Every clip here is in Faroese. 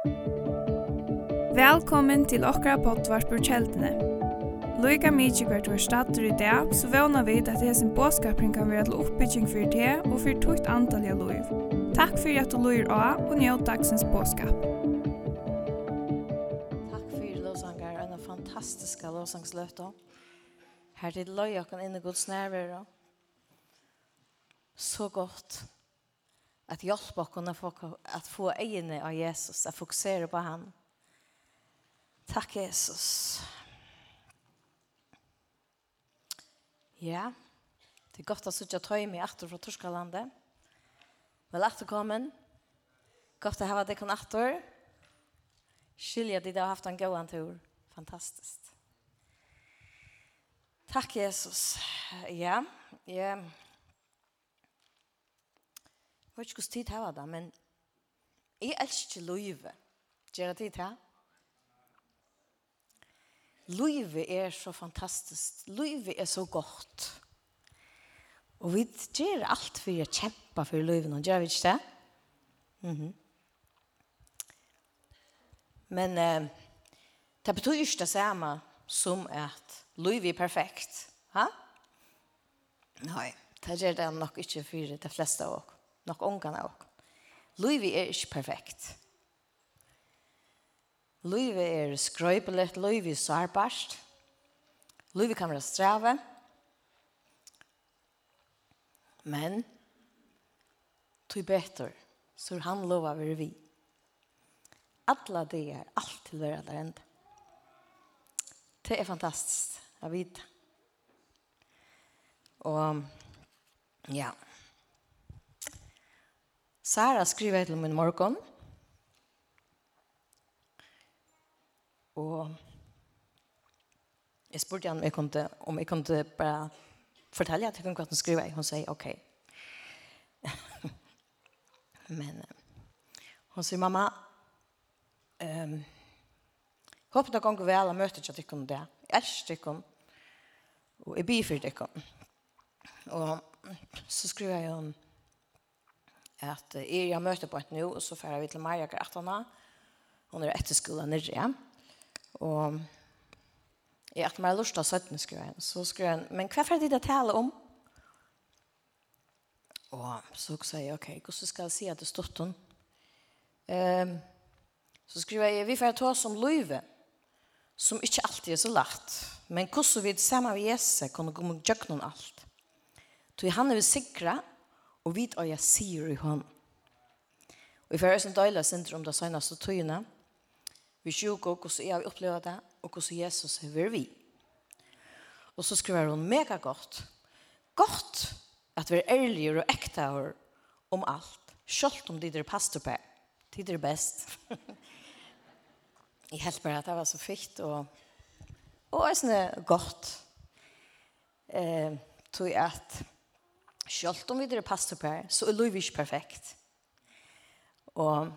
Velkommen til okra pottvarpur kjeldene. Loika mykje hvert var stater i dag, så vana vi at hesen båskapring kan være til oppbygging for det og for tukt antall av loiv. Takk for at du loir av og njød dagsens båskap. Takk for lovsangar, en fantastiska lovsangsløtta. Her til loia kan inne gods nærvera. Så godt att hjälpa kunna få att få egna av Jesus att fokusera på han. Tack Jesus. Ja. Det är gott att sitta tøy med åter från Torskalandet. Vel åter kommen. Gott att ha det kan åter. Skilja det där haft en god tur. Fantastiskt. Tack Jesus. Ja. Ja. Jeg vet ikke hvordan tid her var da, men jeg elsker løyve. Gjør det tid her? Løyve er så fantastisk. Løyve er så godt. Og vi gjør alt for å kjempe for løyven, gjør vi ikke det? Mm -hmm. Men eh, det betyr ikke det samme som at løyve er perfekt. Ha? Nei, det gjør det nok ikke for de fleste av oss nok ångan av okken. Løyvi er ikke perfekt. Løyvi er skrøypelig, løyvi er sårbart. Løyvi kan være strave. Men, tog betur, så han lova vi vi. Alla det er alt til hver aller enda. Det er fantastisk å vite. Og ja, Sara skriver til min morgon. Og jeg spurte henne om jeg kunne, om jeg kunne bare fortelle at jeg kunne godt skrive. Hun sier ok. Men hun sier, mamma, um, håper det ganger vel, jeg møter ikke at jeg kunne det. Jeg elsker ikke og jeg blir for det. Og så skriver jeg henne, at jeg har møte på et nå, og så færer vi til Maria Gratana. Hun er etter skolen nere. Og jeg etter meg lurt av 17 skrev han. Så skriver jeg, men hva er det det taler om? Og så sier jeg, ok, hvordan skal jeg si at det stått hun? Um, så skriver jeg, vi får ta oss om løyve, som ikke alltid er så lagt. Men hvordan vi sammen med Jesus kunne gå med alt. Så han er vi sikre og vi øya sier i hånd. Og i fyrir som døyla sindr om det søgnaste tøyene, vi sjuk og hvordan jeg har opplevd det, og hvordan Jesus er vi. Og så skriver hun mega godt, godt at vi er ærlige og ekte om alt, selv om de der pastor på, de der best. jeg helt bare at det var så fikt, og, og det er sånn godt. Eh, tog at Selv om vi er pastorpær, så er livet ikke perfekt. Og,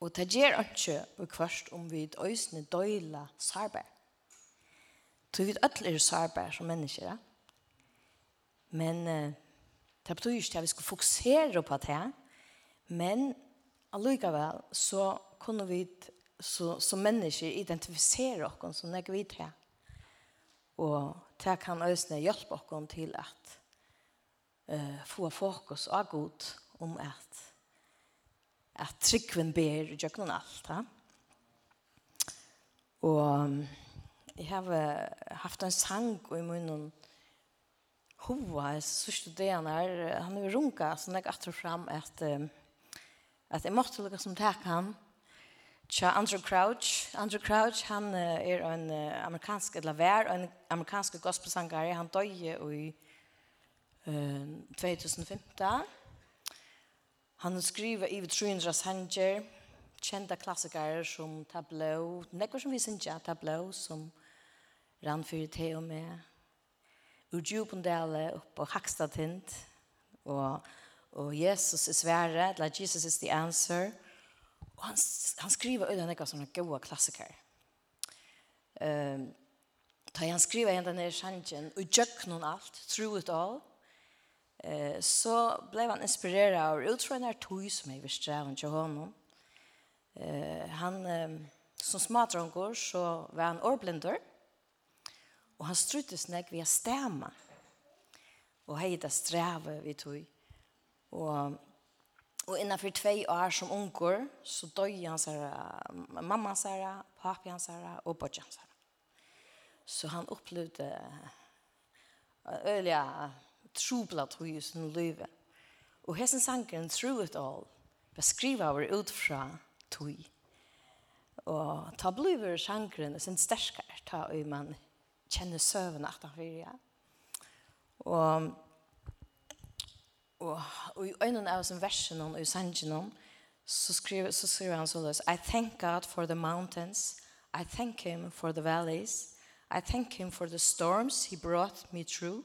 og det gjør ikke og kvart om vi øsne døyla sarber. Så vi alle er sarber som mennesker. Men eh, det betyr ikke at vi skal fokusere på det. Men allikevel så kunne vi så, som mennesker identifisere oss som jeg vet. Og det kan øsne hjelpe oss til at eh, få fokus av god om at at trykken ber i djøkken alt. Ha? Og jeg har haft en sang i munnen hova i sørste delen her. Han har runka, så jeg atter fram at at jeg måtte lukke som takk han. Tja, Andrew Crouch. Andrew Crouch, han er en amerikansk, eller vær, en amerikansk gospelsangare. Han døg i 2015. Han skriver i 300 sanger, kjenta klassikere som Tableau, nekker som vi synger Tableau, som rann for te og med, ur Djupendale opp på Hakstadtind, og, og Jesus er svære, eller Jesus is the answer, og han, han skriver øyne nekker som gode klassiker. Um, da han skriver henne denne sjangen, og gjøkken noen alt, through it all, så blev han inspirerad av utfrågningar tog som jeg visste av til honom. Eh, han, eh, som smadrångår så var han årblinder och han struttes nek via stämma och hejda sträva vi tog. Och, och innanför två år som unkor så dög han såhär, mamma såhär, pappa han såhär och bodde han såhär. Så han upplevde öliga trubla tøyus no løve. Og hessen sangen Through It All beskriva over ut fra tui. Og ta bliver sangen sin sterskar ta og man kjenner søvn at han fyrir. Og og og i øynene av sin versen og i sangen så skriver så skriver han så løs I thank God for the mountains I thank him for the valleys I thank him for the storms he brought me through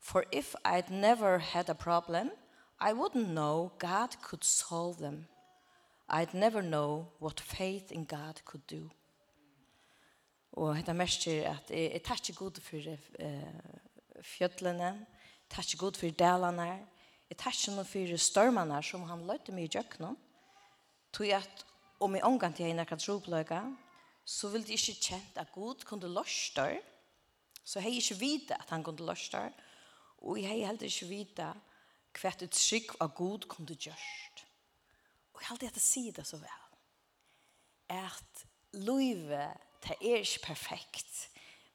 For if I'd never had a problem, I wouldn't know God could solve them. I'd never know what faith in God could do. Og hetta mestir at eg, eg takki Gud fyrir eh, fjöllene, takki Gud fyrir dalane, eg takki no fyrir stormarna som han løytte meg i jøknum. Tui at om eg ongant eg kan trobløyga, så vilt eg ikkje kjent at Gud kunde So så hei ikkje vite at han kunde løstar, og Og jeg har heller ikke vite hva et trygg av god kom til gjørst. Og jeg har alltid hatt å si det så vel. At livet, det er ikke perfekt.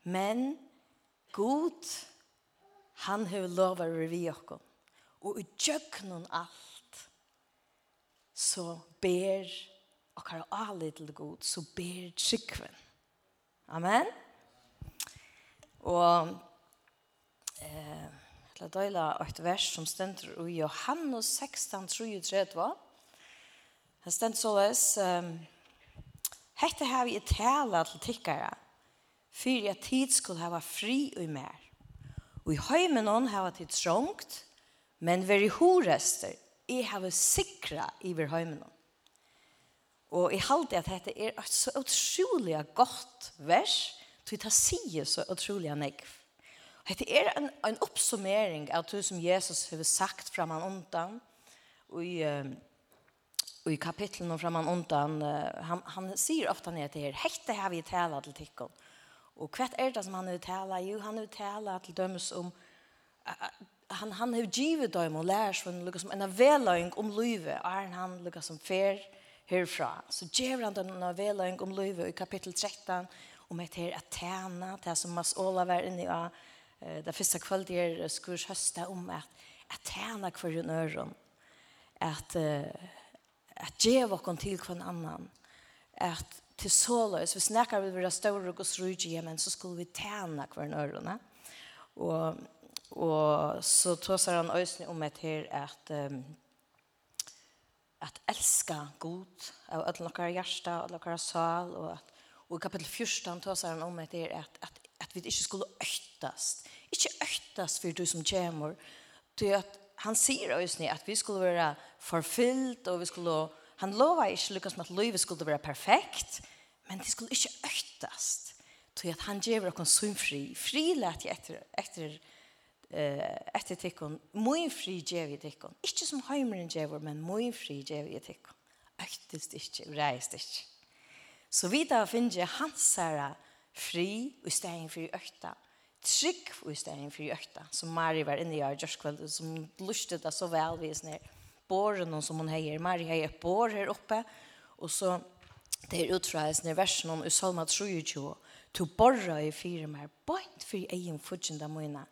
Men god, han har lov å vi oss. Og i djøknen alt, så ber og har alle til god, så ber tryggen. Amen. Og... Eh, til å døyla et vers som stender i Johannes 16, 33. Det løs, um, Hette har vi et tale til tikkere, fyrir jeg tid skulle hava fri og mer. Og i høymen hon hava tid trångt, men veri horester, jeg hava sikra iver høymen hon. Og jeg halte at dette er et så utrolig godt vers, til å si så utrolig negv. Dette er en, en oppsummering av det som Jesus har sagt fra man undan, og i, og i kapitlen och fra man undan, han, han sier ofte ned til her, hette har vi tala til tikkun. Og hva er det som han har tala? Jo, han har tala til dømes om, han, han har givet dem og lærer seg liksom, en avveløyng om livet, är er han lukket som fer herfra. Så ger han den avveløyng om livet i kapitel 13, om ett här att tjäna det som Mas Ola var inne i, det första kveld jeg skulle høste om att tjäna kvar i en Att uh, at jeg var til hver annan, at til såløs, hvis nekker vi være større og srugje, men så skulle vi tjene hver en. Og, og så tåser han øsne om et her at um, at elska god av alle nokkara hjärsta og alle nokkara sal og at og i kapitel 14 tåsar han om et her at, at at vi ikke skulle øktast. Ikke øktast for du som kommer. Til at han sier oss ni at vi skulle være forfyllt, og vi skulle, han lover ikke lykkes med at livet skulle være perfekt, men det skulle ikke øktast. Til at han gjør oss sunfri. Fri lät jeg etter, etter eh etter tikkon moin fri gevi tikkon Ikke som heimeren gjør, men moin fri gevi tikkon Øktast ikke, reist ikke. så vi da finje hans herre fri og stedet for økta, trygg i stedet for økta, som Mari var inne i av Gjørskveld, som lustet det så vel vi sånn båren som hun heier, Mari heier bår her oppe, og så det er utfraes ned versen om Usalma 23, to borra i fire mer, bort for egen da mine,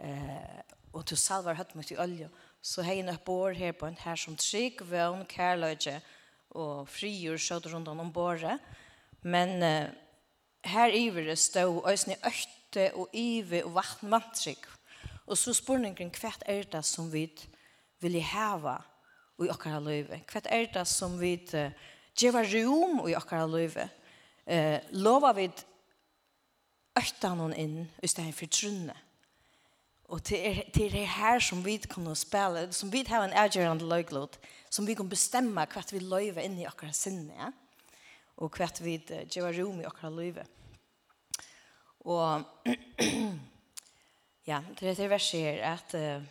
eh, og to salvar høtt mot i olje, så heier opp bår her på en her som trygg, vøvn, kærløyge og frigjør skjøter rundt om båret, men eh, her iver det stå øsne økte og ive og vattnmantrykk. Og så spurningen hva er det som vi vil heva i okkara løyve? Hva er det som vi gjør rom i okkara løyve? Eh, lover vi økta noen inn i stedet for trunne. Og til, er, det er her som vi kan spille, som vi har en avgjørende løyglod, som vi kan bestemme hva vi løyver inn i okkara sinne, ja? og kvett vi gjør rom i akkurat livet. Og ja, det er det verset her at uh,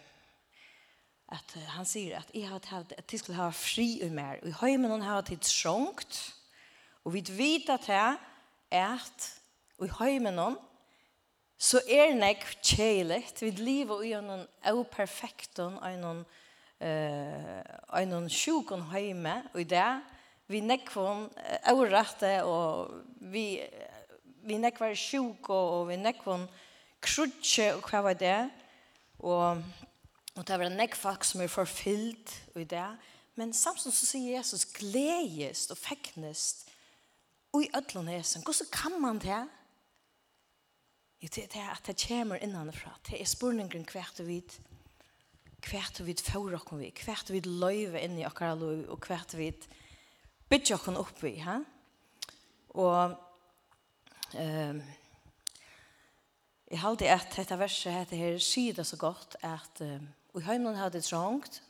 at uh, han sier at jeg har hatt at jeg skulle ha fri og mer. Og i høymen han har tid trångt. Og vi vet at det at og i høymen han så er det ikke kjelig. Vi lever i noen perfekten og noen uh, noen sjuk og høyme. Og i det vi nekvon aurate og vi vi nekvar sjuk og vi nekvon krutje og hva var det og og det var nekk folk som er forfyllt og i det men samtidig så sier Jesus gledest og feknest og i ødlån hesen hvordan kan man det Jo, det er at det kommer innanfra. Det er spurningen hvert og vidt. Hvert og vidt får dere vi. Hvert og vidt løyve inn i akkurat lov Og hvert og vidt bytja okken opp i, ha? Og um, jeg halte at dette verset heter her sier det så godt at um, og i høymnen har det trångt,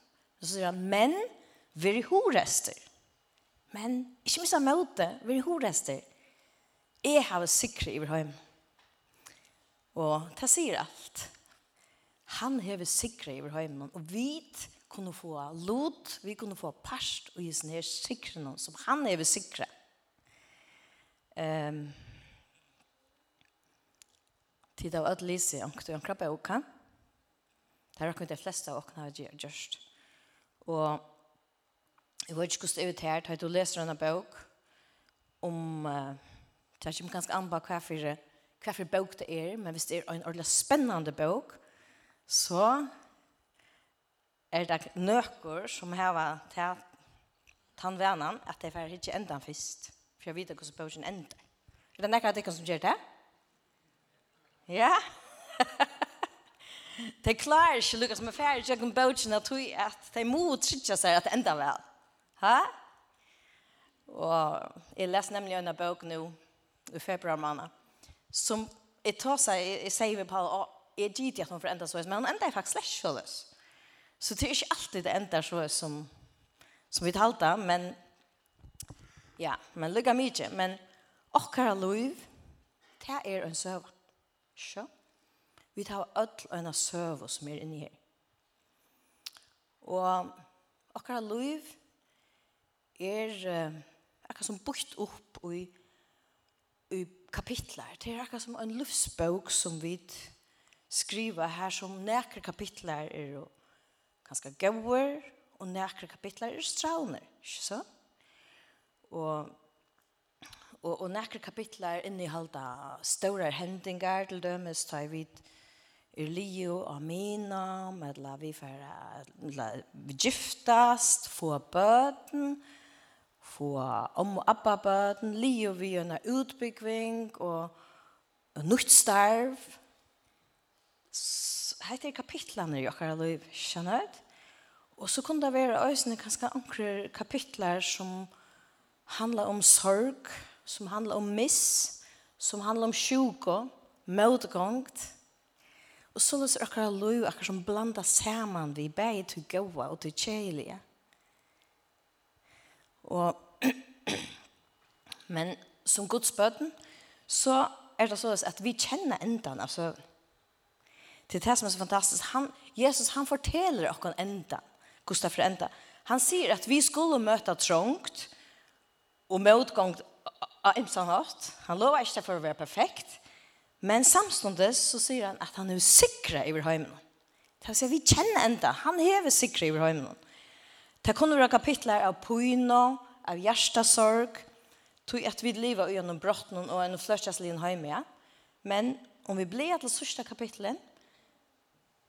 så sier han, men vi er horester men ikke minst av møte vi er horester jeg har vært sikre i høym og det sier alt han har vært sikre i høymnen og vit kunne få lot, vi kunne få parst og gi sånne her sikre noen som han er ved sikre. Um, tid av at lise, han kunne krappe og kan. Det er akkurat de fleste av åkne har gjørst. Og jeg vet ikke hvordan det er her, da du leser denne bøk om, uh, det er ikke ganske anbake hva for, hva for bøk det er, men hvis det er en ordentlig spennende bøk, så er det nøkker som har til tannvenan at det er ikke enda først. For jeg vet ikke hvordan bøkken ender. Er det nekker at det som gjør det? Ja. det klarer ikke Lukas med færre kjøkken bøkken at de, at de må trykke seg at det enda vel. Ha? Og jeg leser nemlig en bøk nå i februar måned som jeg tar seg, jeg sier vi på, og jeg gitt at hun får enda så, men hun enda er faktisk slett Så det är inte alltid det ändar så som, som vi talar men ja, men lykke mye. Men okkara liv, det er en söva. Så. Vi tar öll en söva som är inne her. Og okkara liv er akkurat som bukt upp i, i kapitler. Det er akkurat som en livsbok som vi skriver her som nekker kapitler er og ganske gauer, og nekre kapitler er strauner, ikke så? Og, og, og nekre kapitler inneholder større hendingar til dømes, tar vi er lio og mina, med la vi færa, la vi giftast, få bøten, få om og abba bøten, lio vi en utbyggving, og, og nytt starv, så dette er kapitlene i okkara liv, skjønner. Og så kunne det være øyne ganske ankre kapitler som handler om sorg, som handler om miss, som handler om sjuko, møtgångt. Og så løser akkurat liv akkurat som blanda saman vi begge til gåa og til kjelige. Og men som godsbøten, så er det så at vi kjenner endan av søvn till det som är så fantastiskt. Han, Jesus han fortäller oss ända. Gustaf för ända. Han säger att vi skulle möta trångt och motgång av imsan hatt. Han lovar inte för att vara perfekt. Men samstundes så säger han att han är säker i vår hemmen. Det vill säga vi känner ända. Han är säker i vår hemmen. Det kunde vara kapitlar av pojna, av hjärtasorg, tog att vi lever genom brotten och en flörtsaslig hemma. Men om vi blir till sista kapitlen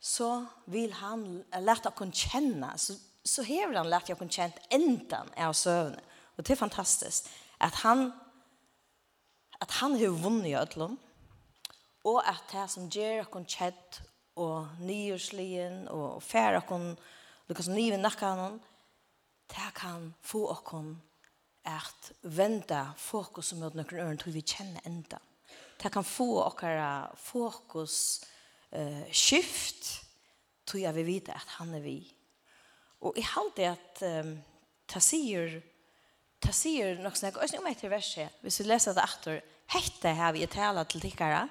så vil han lätta kon kjenne, så så hever han lärt jag kon känt ändan av sövne och det är fantastiskt att han att han har vunnit ödlom och att det som ger kon känt och nyårslien och färra kon som nive nakkan det kan få okon at vända fokus mot några øren til vi känner enda. Det kan få okara fokus eh, skift, tog jeg vi vite at han er vi. Og jeg halte at um, ta sier, ta sier nok snakk, og om etter verset, hvis vi leser det etter, hette her vi tala til tikkara,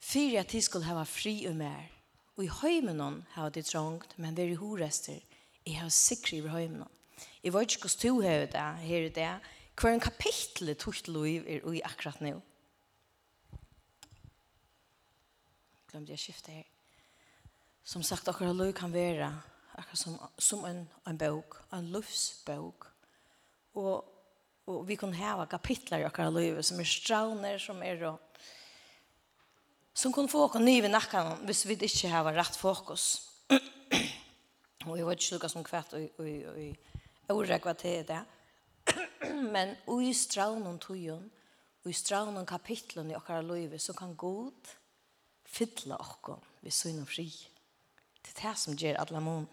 Fyra at de skulle ha fri og mer. Og i høymenon har det trångt, men veri horester, jeg har sikri i høymenon. Jeg vet ikke hvordan du har det her i det, hver en kapittel tog til er i akkurat nå. glömde jag skifta här. Som sagt, akkurat lov kan vara akkurat som, som en, en bok, en livsbok. Och, och vi kan ha kapitler i akkurat lov som är strauner, som är og, som kan få oss nye nakken hvis vi ikke har rett fokus. og jeg vet ikke som kvart og, og, og, og året til det. Men i straunen togjen, og i straunen kapitlen i okkara løyve, så kan god fylla okkom vi synd og fri. Det er det som gjør alle mån.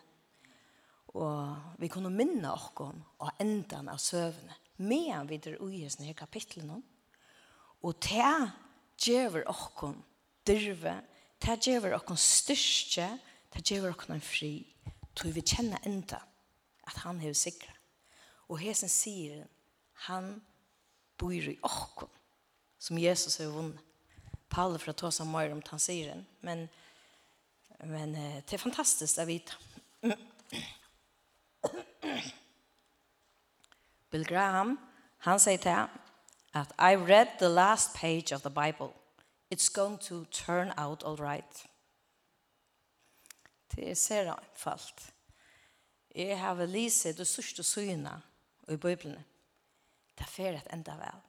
Og vi kunne minne okkom og endan av søvne medan vi drar ui i sånne kapitlene. Og det gjør okkom dyrve, det gjør okkom styrke, det gjør okkom en fri. Tog vi kjenner enda at han er sikra. Og hesen sier han bor i okkom som Jesus har vunnet. Paul för att ta som mer om tansiren. Men, men det är fantastiskt att vita. Bill Graham, han säger till att I read the last page of the Bible. It's going to turn out all right. Det är sera fallt. Jag har läst det sista syna i Bibeln. Det är för att ända väl.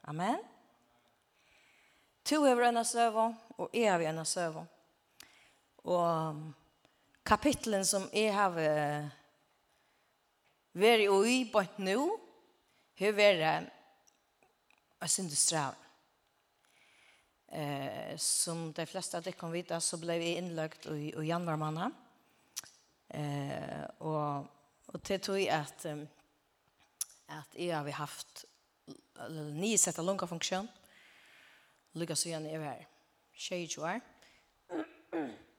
Amen. To hever ena søvå, og jeg har ena søvå. Og kapitlen som jeg har vært i på nå, har vært en syndestrav. Eh, som de fleste av dere kan vite, så ble vi innlagt i, i januar måned. Eh, og, og til tog at, at jeg har haft nye sett av funktion. Lykke så gjerne er her. Tjej jo er.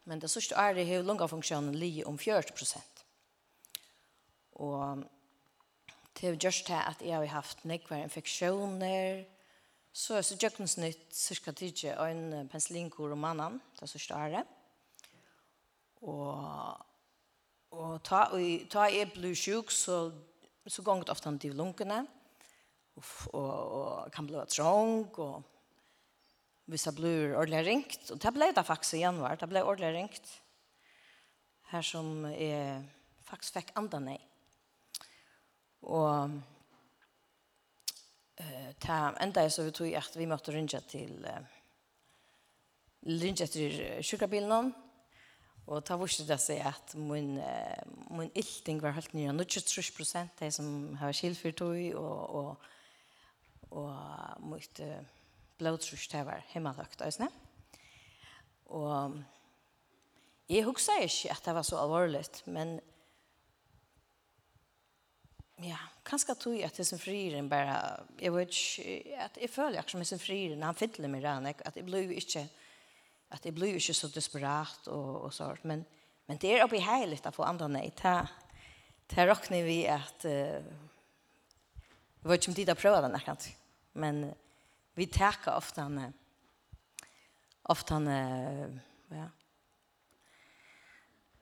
Men det sørste er det har lungafunksjonen li om 40 prosent. Og det er just det at jeg har haft nekvar infeksjoner, så er det djøkkensnytt cirka tidje og en penslinkor om mannen, det sørste er det. Og, og ta, og, ta jeg blir sjuk, så, så gongt ofte han til lungene, og, og, og kan bli trång, og hvis det blir ordentlig ringt. Og det ble det faktisk i januar, det ble ordentlig ringt. Her som jeg faktisk fikk andre nei. Og eh ta enda så vi tog att vi måste ringa till uh, ringa till sjukbilen och ta vart det sig att min uh, min ilting var helt nya 93 det som har skilt för tog och och och måste blodtrust det var högt alltså. Og jeg husker ikke at det var så allvarligt men ja, kanskje tog jeg til sin friren bare, jeg vet ikke, at jeg føler ikke som sin friren, han fyller meg rann, at jeg blir ikke, at jeg blir ikke så desperat og, og sånt, men, men det er oppi heilig å få andre nei, ta, ta råkner vi at, uh, jeg vet ikke om de har prøvd den, men, men, Vi tackar ofta han ofta han ja.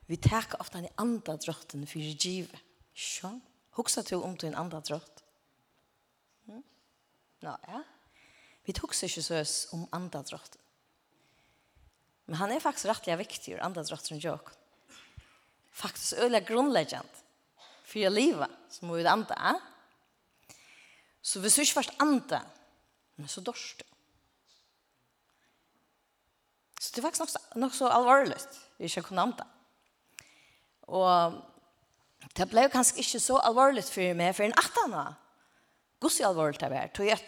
Vi tackar ofta han i andra drotten för giv. Sjå. Huxa till om till en andra drott. Mm? Nå, ja. Vi huxa sig ikke søs om andra drotten. Men han er faktisk rettelig viktig ur andra drotten jok. Faktisk øyla grunnleggjant for livet som vi andre. Så hvis vi ikke først andre, men så dørst det. Så det er faktisk nok, nok så alvorlig, vi ikke kunne nevne. Og det ble jo kanskje ikke så alvorlig for meg, for en atana, gos i alvorlig det var, tog jeg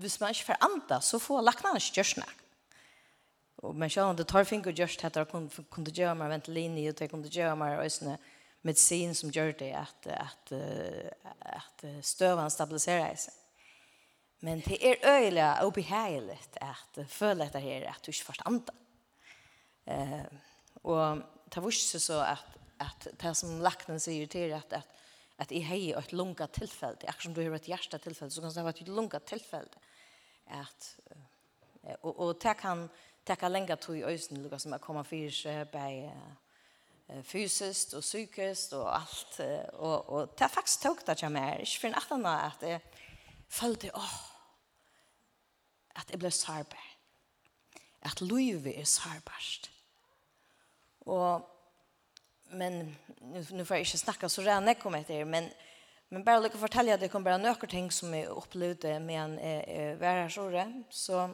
hvis man ikke får anda, så får lakna ikke gjørs nek. Og man sjå, det tar finger gjørs det, det kunne gjøre meg ventilini, og det kunne gjøre meg øsne medisin som gjør det, at, at, at støvann stabiliserer seg. Men det er øyelig og behagelig at jeg føler dette her at du ikke forstand det. Eh, og det var ikke så at, at det som lakten sier til at, at, at jeg har et lunga tilfelle, akkurat som du har et hjerte tilfelle, så kan det være et lunga tilfelle. At, og, og det kan det kan lenge tog i øyne, lukka som jeg kommer för seg bei fysisk og psykisk og alt. Og, og det er faktisk tog det til meg, ikke for en at jeg følte, åh, at jeg ble sarbar. At livet er sarbarst. Og, men, nu får jeg ikke snacka så rene kom etter, men, men bare lykke fortelle at det kom bare nøkker ting som jeg opplevde med en eh, værersåre, så,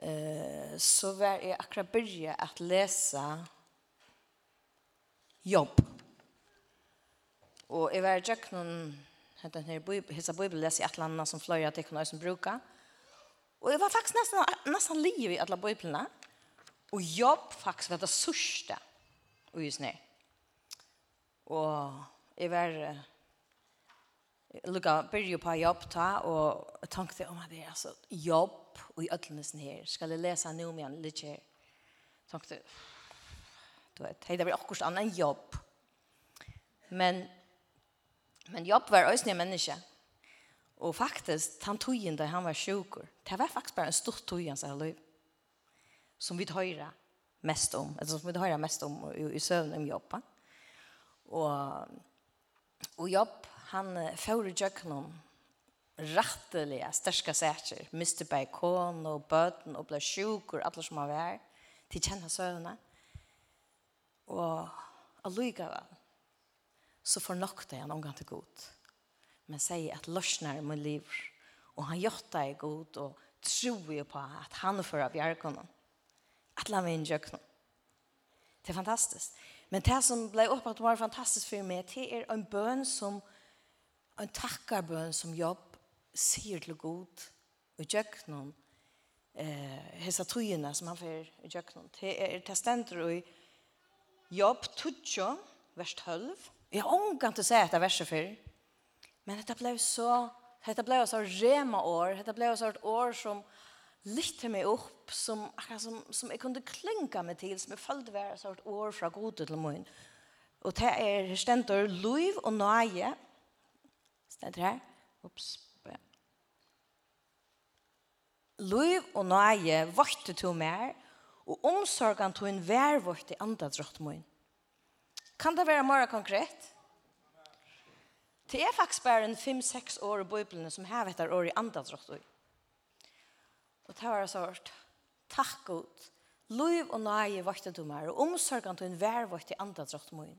eh, så var jeg akkurat byrje at lese jobb. Og jeg var i jøkken, hette den her, hessa bibel leser i et eller annet som flöja til kunne jeg som bruka. Och det var faktiskt nästan nästan liv i alla biblarna. Och jobb faktiskt var det sörsta. Och just nu. Och jag var lukka byrju på jobb ta og tankte om at det er altså jobb og i ødelnesen her skal jeg lese noe om igjen litt her Tankte, du vet hei det blir akkurat annan jobb men men jobb var også nye mennesker Og faktisk, han tog da han var sjukur. Det var faktisk bare en stort tog hans liv. Som vi høyre mest om. Eller som vi høyre mest om i, i søvn om jobba. Og, og jobb, han får i jøkkenen største sætjer. Mister Miste bacon og bøten og ble sjukker, alle som har var. De kjenner søvnene. Og allikevel så fornokte han omgang til godt men säger att løsner min liv. Och han gjør det god och tror ju på att han får av järkonen. Att la meg in jöknen. Det är fantastiskt. Men det som ble upp var fantastiskt för mig det är en bön som en takkarbøn som jobb sier til god og jöknen eh hesa trúina som han fer i jöknen. Det är testenter i jobb tutjo vers 12. Jag ångar inte säga detta verset før. Men dette ble så dette ble så rema år, dette ble så et år som lytte meg opp, som akkurat som som jeg kunne klinka meg til, som jeg følte var så et år fra god til mun. Og det er ständer liv og nøye, stendt her, Ups. Liv og nøye vakte to mer og omsorgen to en vær i andre drott mun. Kan det være mer konkret? Det er faktisk bare en 5-6 år i Bibelen som har etter år i andre andadrott. Og det var så hørt. Takk Gud. Løyv og nøye varte du meg, og omsorgen til en vær varte i andadrott min.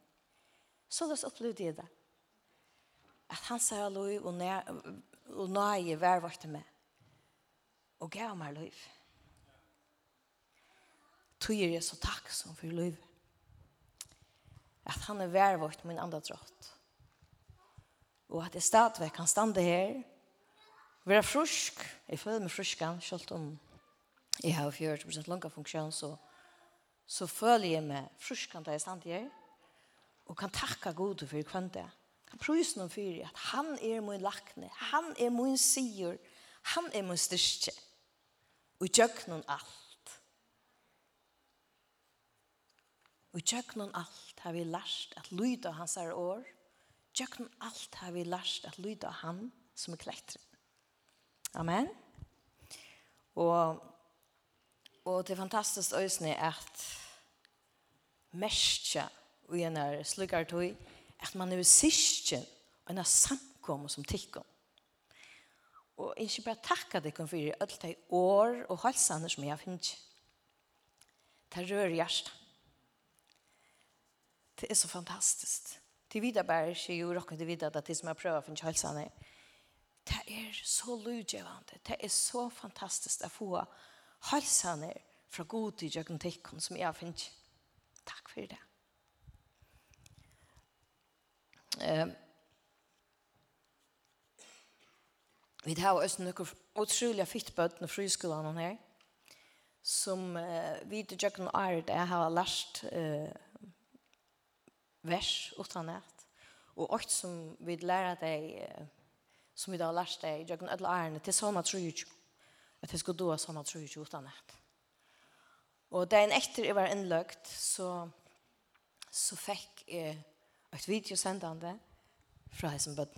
Så løs opplevde jeg det. At han sa løyv og nøye vær varte meg. Og gav meg løyv. Tog er jeg så takk som for løyv. At han er vær varte min andadrott og at jeg stadigvæk kan stande her, være frusk, jeg føler meg fruskan, selv om jeg har 40% lunga funksjon, så, så føler jeg meg fruskan da jeg stande her, og kan takka god for hver det. Kan prøyse noen fyrir at han er min lakne, han er min sier, han er min styrke, og gjøknen alt. Og tjøknen alt har vi lært at lyde av hans er år, Tjøkken alt har vi lært at lyde av han som er klekter. Amen. Og, og det er fantastisk øyne at mestja og en er slukkar at man er sysken og en er samkommet som tilkom. Og ikke bare takka deg for i alt de år og halsene som jeg har finnet. Det rører hjertet. Det er så fantastisk til videre bare ikke jo råkker til videre at det som jeg prøver för ikke helsene. Det er så lydgjevende. Det er så fantastisk å få helsene fra god til jøgnetikken som jeg finner. Takk for det. Eh, vi har også noen utrolig fitt bøtten og friskolene her, som eh, vi til jøkken er det jeg har lært eh, vers utan nät. Och åt som vi lära dig som vi då lärt dig jag kan alla ärende till såna tror ju att det ska då såna tror ju utan nät. Och det är en efter var inlökt så så fick eh, ett video sändande från hesen bud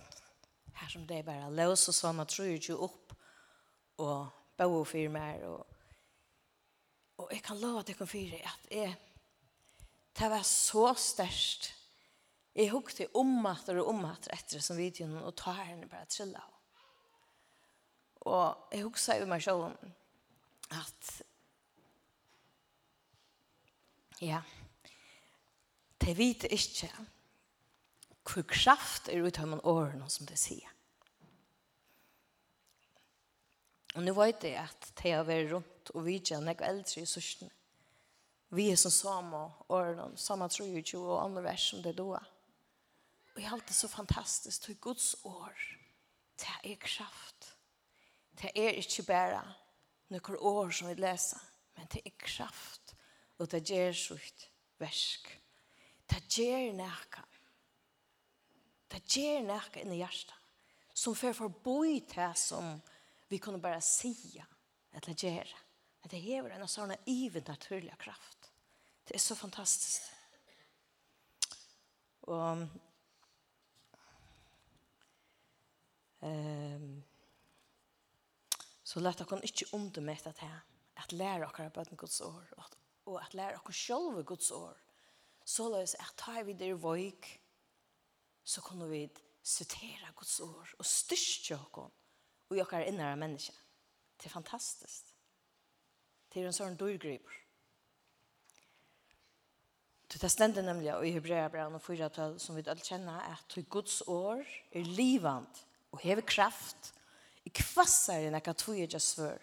här som det bara lås och såna tror ju upp och bo för mer och Og jeg kan lova at jeg kan fyre at jeg, Det var så størst Jeg hukte ommatter og ommatter etter som videoen, og tar henne bare trilla av. Og jeg hukte i meg selv at ja, det vet ikke hvor kraft er ut av man årene som det sier. Og nå vet jeg at det har vært rundt og vidt jeg var eldre i sørsene. Vi er som samme årene, samme 23 og andre vers som det doer. Og jeg halte så fantastisk til Guds år. Det er kraft. Det er ikke bare noen år som vi leser, men det er kraft. Og det gjør sitt versk. Det gjør noe. Det gjør noe inni hjertet. Som før forboi det som vi kunne bare sige eller At Det hever en sånn ivet naturlig kraft. Det er så fantastisk. Og Um, så lät jag inte undermäta det här. Att lära oss att böna Guds ord Och att, och att lära oss själva Guds ord. Så låt oss att ta vid er vojk. Så kunde vi citera Guds ord Och styrka oss. Och jag är nära människa. Det är fantastiskt. Det är en sån dörgriper. Det er ständigt nämligen i Hebrea tal som vi alla känner att Guds år är livant og hever kraft, i kvassar i nekka tuja svør.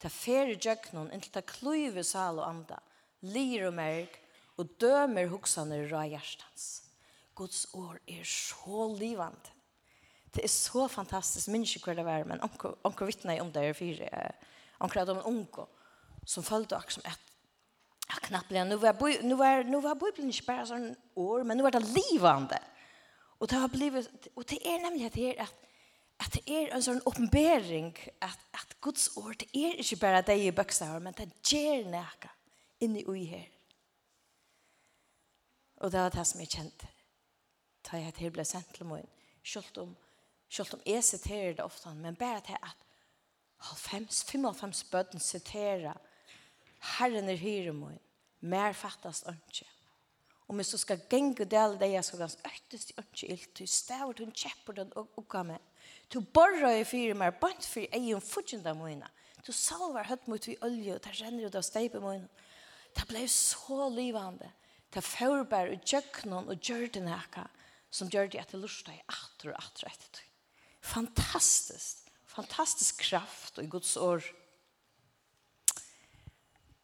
Ta feri djøknon inntil ta kluive sal og anda, lir og merg, og dømer hoksaner ra hjertans. Guds år er så livande. Det er så fantastisk, minns ikke hva det var, men onker vittna om det er fire, onker hadde om en onko, som følte akkur som et, ja, knappliga, nu var, nu var, nu var Bibelen ikke bare sånn år, men nu var det livande. och det har blivit, och det är nämligen att det er at at det er en sånn oppenbering at, at Guds ord, det er ikke bare det i bøksa men det gjør noe inni ui her. Og det var det som jeg kjente. Da jeg til ble sendt til morgen, selv om, selv om jeg siterer det ofte, men bare til at 95, 55 bøten siterer Herren er hyre morgen, mer fattast ønske. Og hvis du skal genge del det jeg skal ganske øktest i ønske ilt, du stavar til en kjepper den og, og gammel Du borrar i fyrir mer, bant fyrir egen fudgjenda moina. Du salvar høtt mot vi olje, og det renner ut av steipe moina. Det blei så livande. Det forbær og djøknon og det nekka, som gjørte at det lusta i atter og atter etter. Fantastiskt. Fantastisk kraft og i Guds år.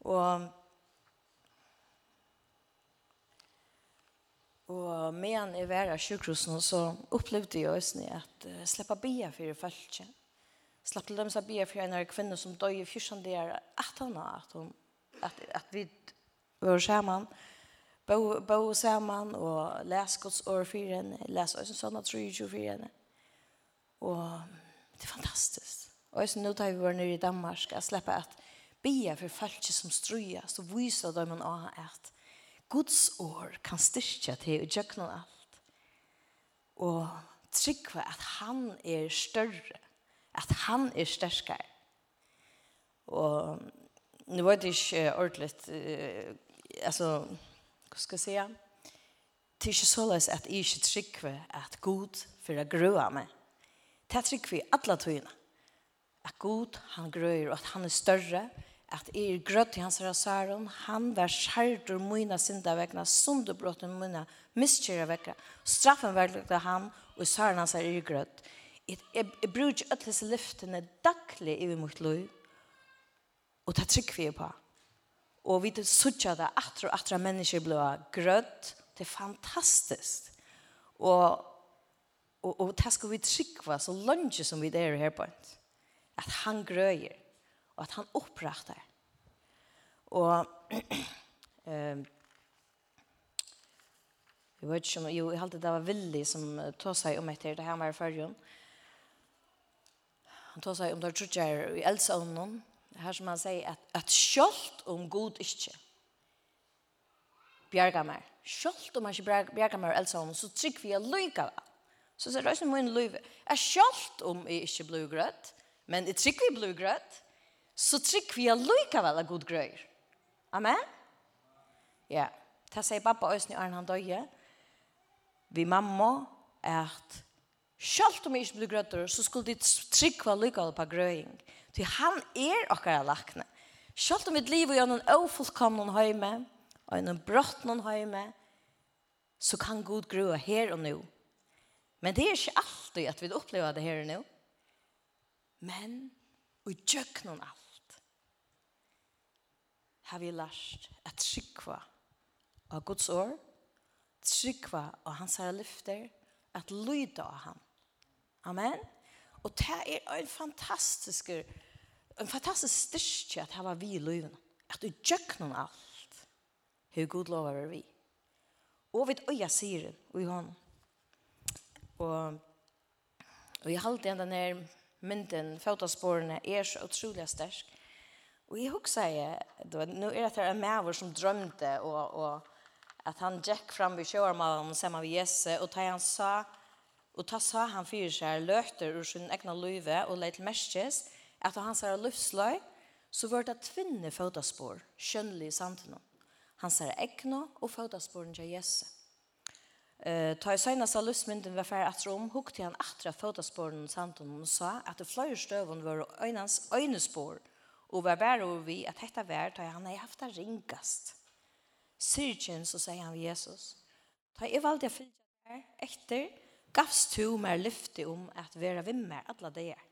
Og Og medan jeg var av sjukhusen, så opplevde jeg også at uh, slippa bia for folk. Slapp til dem som bia for en av kvinner som døg i fyrsten der, at han at, hun, at, at vi var sammen, bo, bo sammen, og les gods år for henne, les også sånn at tror jeg for henne. Og det er fantastisk. Og så nå da vi var nere i Danmark, jeg slipper at bia for folk som struer, så viser dem man av at Guds år kan styrke til og gjøkna alt. Og tryggva at han er større, at han er sterskare. Og nå var det ikke ordentlig, uh, altså, hva skal jeg si? Det er ikke såleis at jeg ikke tryggva at Gud for å grøve meg. Det er tryggva i alle togene. At Gud, han grøyer, og at han er større, at i er grøtt i hans rasaron, han var skjærdur mine syndavegna, sunderbrotten mine miskjærevegna, straffen var verlegde han, og i saren hans er i grøtt. Jeg, jeg, jeg bruker alle disse lyftene daglig i mitt liv, og det trykker vi på. Og vi sutja det atra og atra mennesker ble grøtt, det er fantastisk. Og, og, og det skal vi tryggva så lønge som vi er her på. At han grøyer og at han opprettar. Og ehm Jeg vet ikke om, jo, jeg halte det var villig som tog seg om etter det her med førjen. Han tog seg om det trutjer i Elsa om noen, her som han sier, at, at kjølt om god ikke bjerger meg. Kjølt om han ikke bjerger meg og Elsa noen, så trygg vi er lykke va. Så sier det også min lyve. Jeg kjølt om jeg ikke blir grøtt, men jeg trygg vi blir grøtt, så trykker vi likevel av god grøyr. Amen? Ja. Det sier pappa Øysen i Arne han døye. Vi mamma at selv om jeg ikke blir grøtter, så skulle de trykke allikevel på grøying. Til han er akkurat lakne. Selv om mitt liv er noen ofullkomne høyme, og noen brått noen høyme, så kan god grøye her og nå. Men det er ikke alltid at vi opplever det her og nå. Men, og gjøk noen alt har vi lært at trykva av Guds år, trykva av hans herre lyfter, at lyda av han. Amen. Og det er en fantastisk, en fantastisk styrke at hava vi i lyven. At du gjøkner alt. Hvor god lov er vi. Og vi øya sier og i hånden. Og, og jeg halte igjen denne mynden, fotosporene, er så utrolig sterk. Och jeg husker jeg, då nu är det en maver som drømte, och och att han gikk fram vid sjörmannen sammen med Jesse och da han sa och ta sa han fyrer seg løter ur sin egna löve och lite mäskes att han sa lufslöj så vart det tvinne fødderspår, skjønnelig samt samtidigt. Han sa egna och fotaspåren til Jesse. Eh ta i sina sa lustmynden var färd at rom hukte han attra fotaspåren samtidigt og sa att det flöjer stövon var öjnans öjnespår. Og var bare over vi at dette var da han ei haft det ringast. Syrkjen, så sier han Jesus. ta i valgte jeg fyllt her etter, gavs to mer lyfte om at være vimmer alle det er.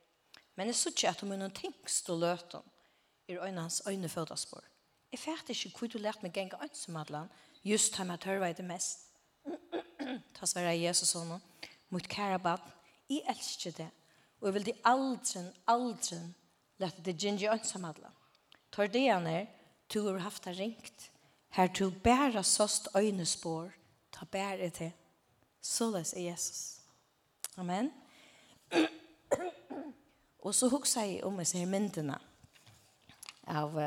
Men jeg så ikke at hun er noen tingst og løten i øynens øynefødaspår. Jeg fært ikke hvor du lærte meg gjenga ønsomadlen, just da jeg tørva i det mest. Ta svære Jesus og noen, mot kære bad, jeg elsker det, og jeg vil de aldri, aldri lette det gynge ønsamadla. Tar det gjerne, du har haft det ringt. Her du bæra såst øynespår, ta bæra til. Såles er Jesus. Amen. Og så hugsa jeg om disse her myndene av,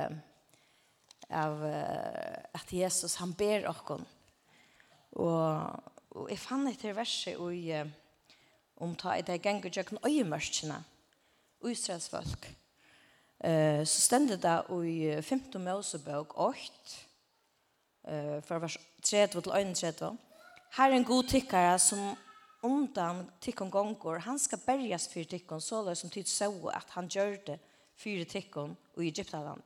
av at Jesus, han ber okkon. Og, og jeg fann etter verset og om ta i det ganger jøkken øyemørkene, Israels folk. Eh så stendet det i 15 Mosebok 8 eh för vers 3 till 31. Här en god tyckare som undan tikkon gongor, han ska bergas för tikkon så som tid så att han gjorde för tikkon i Egyptaland.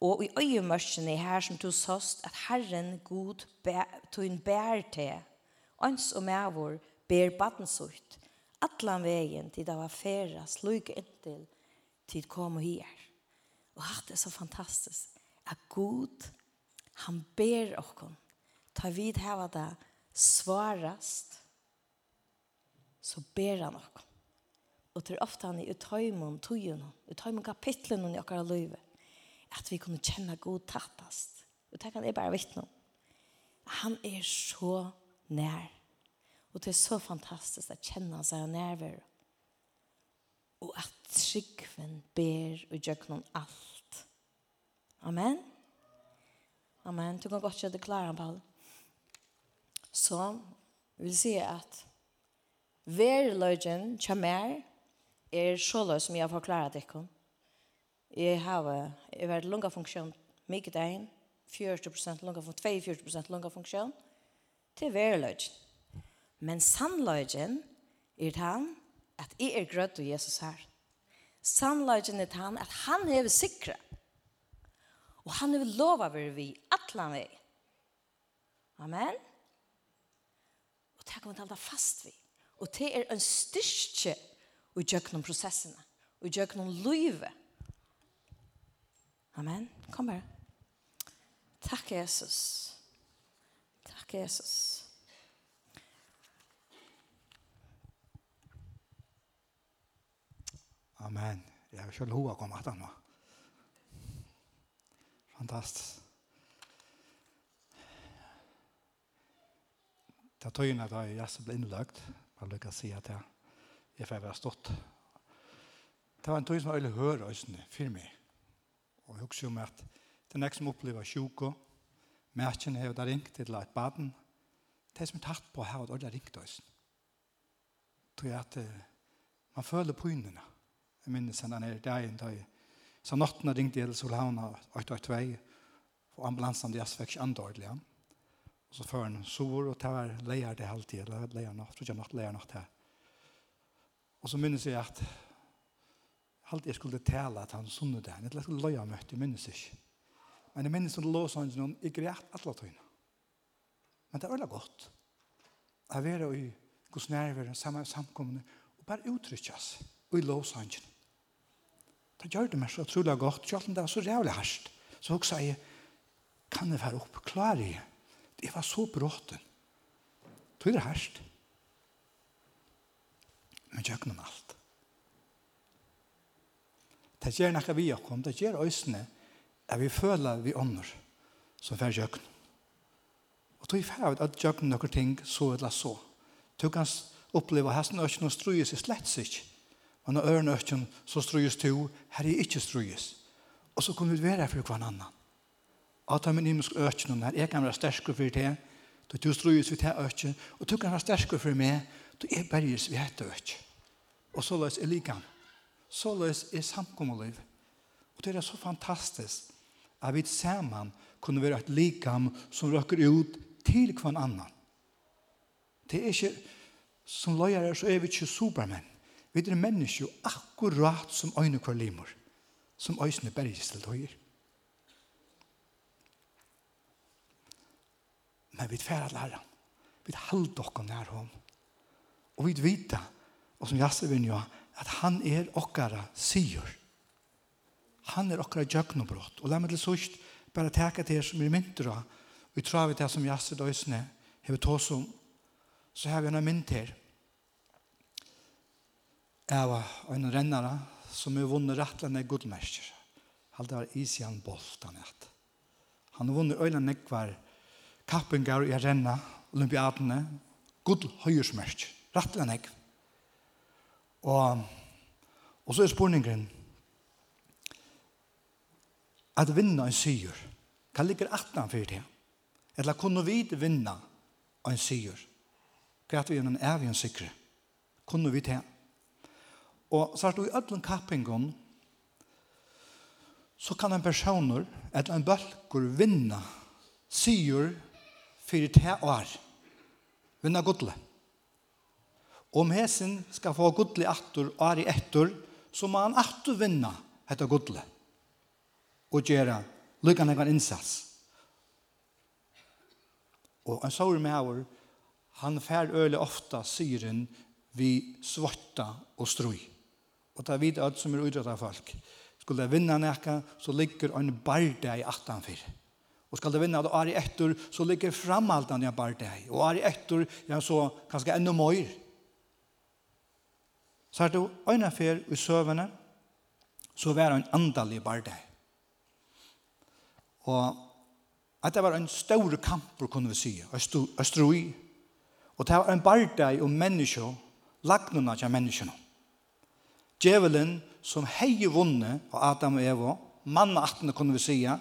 Og i øyemørsene her som tog såst at Herren god tog en bær til, ans og mævor ber baden atlan vegen til det var færa slug inntil tid kom og her. Og hatt det er så fantastisk at god, han ber okkon, ta vid heva det svarast, så ber han okkon. Og til ofte han i utøymon, tøyen, utøymon kapitlen i okkara løyve, at vi kunne kjenne god tattast. Og det kan jeg bare vittne om. Han er så nær. Og det er så fantastisk at kjenne seg nærvær og at tryggven ber og gjøknon alt. Amen. Amen. Du kan godt gjøre det klare, Paul. Så vil si at hver løgjen kommer er så løg som jeg har forklaret dere. Jeg har jeg vært lunga funksjon mye deg, 40% lunga funksjon, 42% lunga funksjon, til hver løgjen. Men sannløgjen er han at jeg er grødt og Jesus her. Samlagen er han at han er sikre. Og han er lova vi vi atlan vi. Amen. Og det kommer til å ta fast vi. Og det er en styrke i gjøkken om prosessene. Og i gjøkken om livet. Amen. Kom bare. Takk Jesus. Takk Jesus. Amen. Jeg har selv hova kommet etter nå. Fantastisk. Det er tøyene da jeg så ble innlagt. lykke å si at jeg, jeg får være stått. Det var en tøy som jeg ville høre øsene for meg. Og jeg husker jo med at det er nek som opplever sjuk og Merkene har det ringt til et baden. Det som er tatt på her, det har ringt øsene. Tror jeg at man føler på innene. Jeg minnes henne nere dagen da jeg Så natten ringte jeg til Solhavna 882, og ambulansen de fikk ikke andordelig. Og så før han sover, og det var leier det halvtid, eller leier natt, tror jeg natt, leier natt her. Og så minnes jeg at halvtid jeg skulle tale at han sunnet det, jeg skulle leie møtt, jeg minnes ikke. Men jeg minnes at lås han noen, jeg greit alle tøyene. Men det er veldig godt. Jeg var i hos nærveren, samkomne, og bare uttrykkes, og i lås han. Det gjør det meg så utrolig godt, selv om det var så rævlig hardt. Så hun sa jeg, kan jeg være opp, klarer jeg? Det var så bråten. Det var hardt. Men jeg om alt. Det gjør noe vi har kommet, det gjør øsene, at vi føler vi ånder, som får gjøkken. Og tog fer ferd at gjøkken noen ting så eller så. Du kan oppleve at hesten er ikke noe strøyes i slett sikkert Men når ørene økken, så strøyes to, her er ikke strøyes. Og så kommer vi være for hver annan. At han min imensk økken, her jeg kan være sterske for det, da du strøyes for det økken, og du kan være sterske for meg, da jeg berges vi hette økken. Og så løs er likan. Så løs er samkommeliv. Og det er så fantastisk at vi sammen kunne være et likam som røkker ut til hver annan. Det er ikke, som løyer så er vi ikke supermenn. Vi er mennesker akkurat som øyne kvar limer, som øyne berges til døyer. Men vi er lærer han. Vi halde dere nær ham. Og vi vet og som Jasse vil jo, at han er okkara sier. Han er okkara djøknobrott. Og la meg til sørst bare teka til som er mynter av, og vi tror vi det som Jasse døysene, hever tås om, så har vi en mynt her, Jeg var en rennare som har vunnet rettlende godmester. Han var Isian Bolt, han het. Han har vunnet øyne nekvar kappengar i renna, olympiadene, god høyersmerk, rettlende nekv. Og, og så er spurningen, at vinna en syr, hva ligger atna for det? Eller kunne vi vinna en syr? Hva er det vi er en evig sikre? Kunne vi det? Og så er det i ødelen kappingen, så kan en personer, eller en bølger, vinna sier, fyrir te år. vinne godle. Om hesen skal få godle attur, år i ettur, så må han attur vinna hetta godle. Og gjøre lykkende en innsats. Og en sår med her, han fær øle ofta syren vi svarta og strøy. Og ta vidt alt som er utrettet folk. Skulle det vinna nekka, så ligger en barde i 18-4. Og skal det vinna det ari etter, så ligger framaltan ja barde i. Og ari etter, ja så kanskje enda møyr. Så er det øyne fyr i søvende, så var han andalig barde i. Og at det var en stor kamp, kunne vi si, Østrui. Og det var en barde i om menneskje, lagnene av menneskene. Djevelen som hei vunne av Adam og Eva, manna attene kunne vi sija,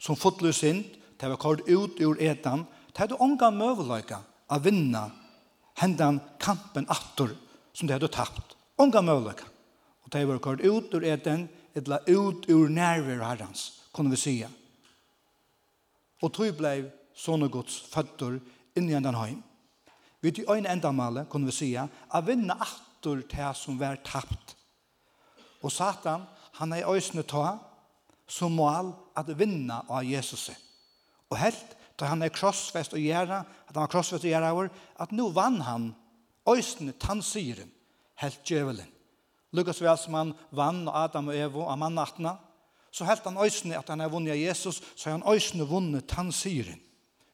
som fotler synd, til vi kort ut ur etan, til hadde unga møveløyka av vinna hendan kampen attor som det hadde tapt. Unga møveløyka. Og til vi kort ut ur etan, etla ut ur nærver herrans, kunne vi sija. Og tog blei sånne gods føtter inni hendan heim. Vi til øyne endamale, kunne vi sija, av vinna attor til som var tapt Og Satan, han er øysene ta som mål at vinna av Jesus. Og helt, da han er krossfest og gjæra, at han er krossfest og gjæra over, at nå vann han øysene tansyren, helt djevelen. Lukas vel som han vann og Adam og Evo av mannattene, så helt han øysene at han er vunnet av Jesus, så har han øysene vunnet tansyren.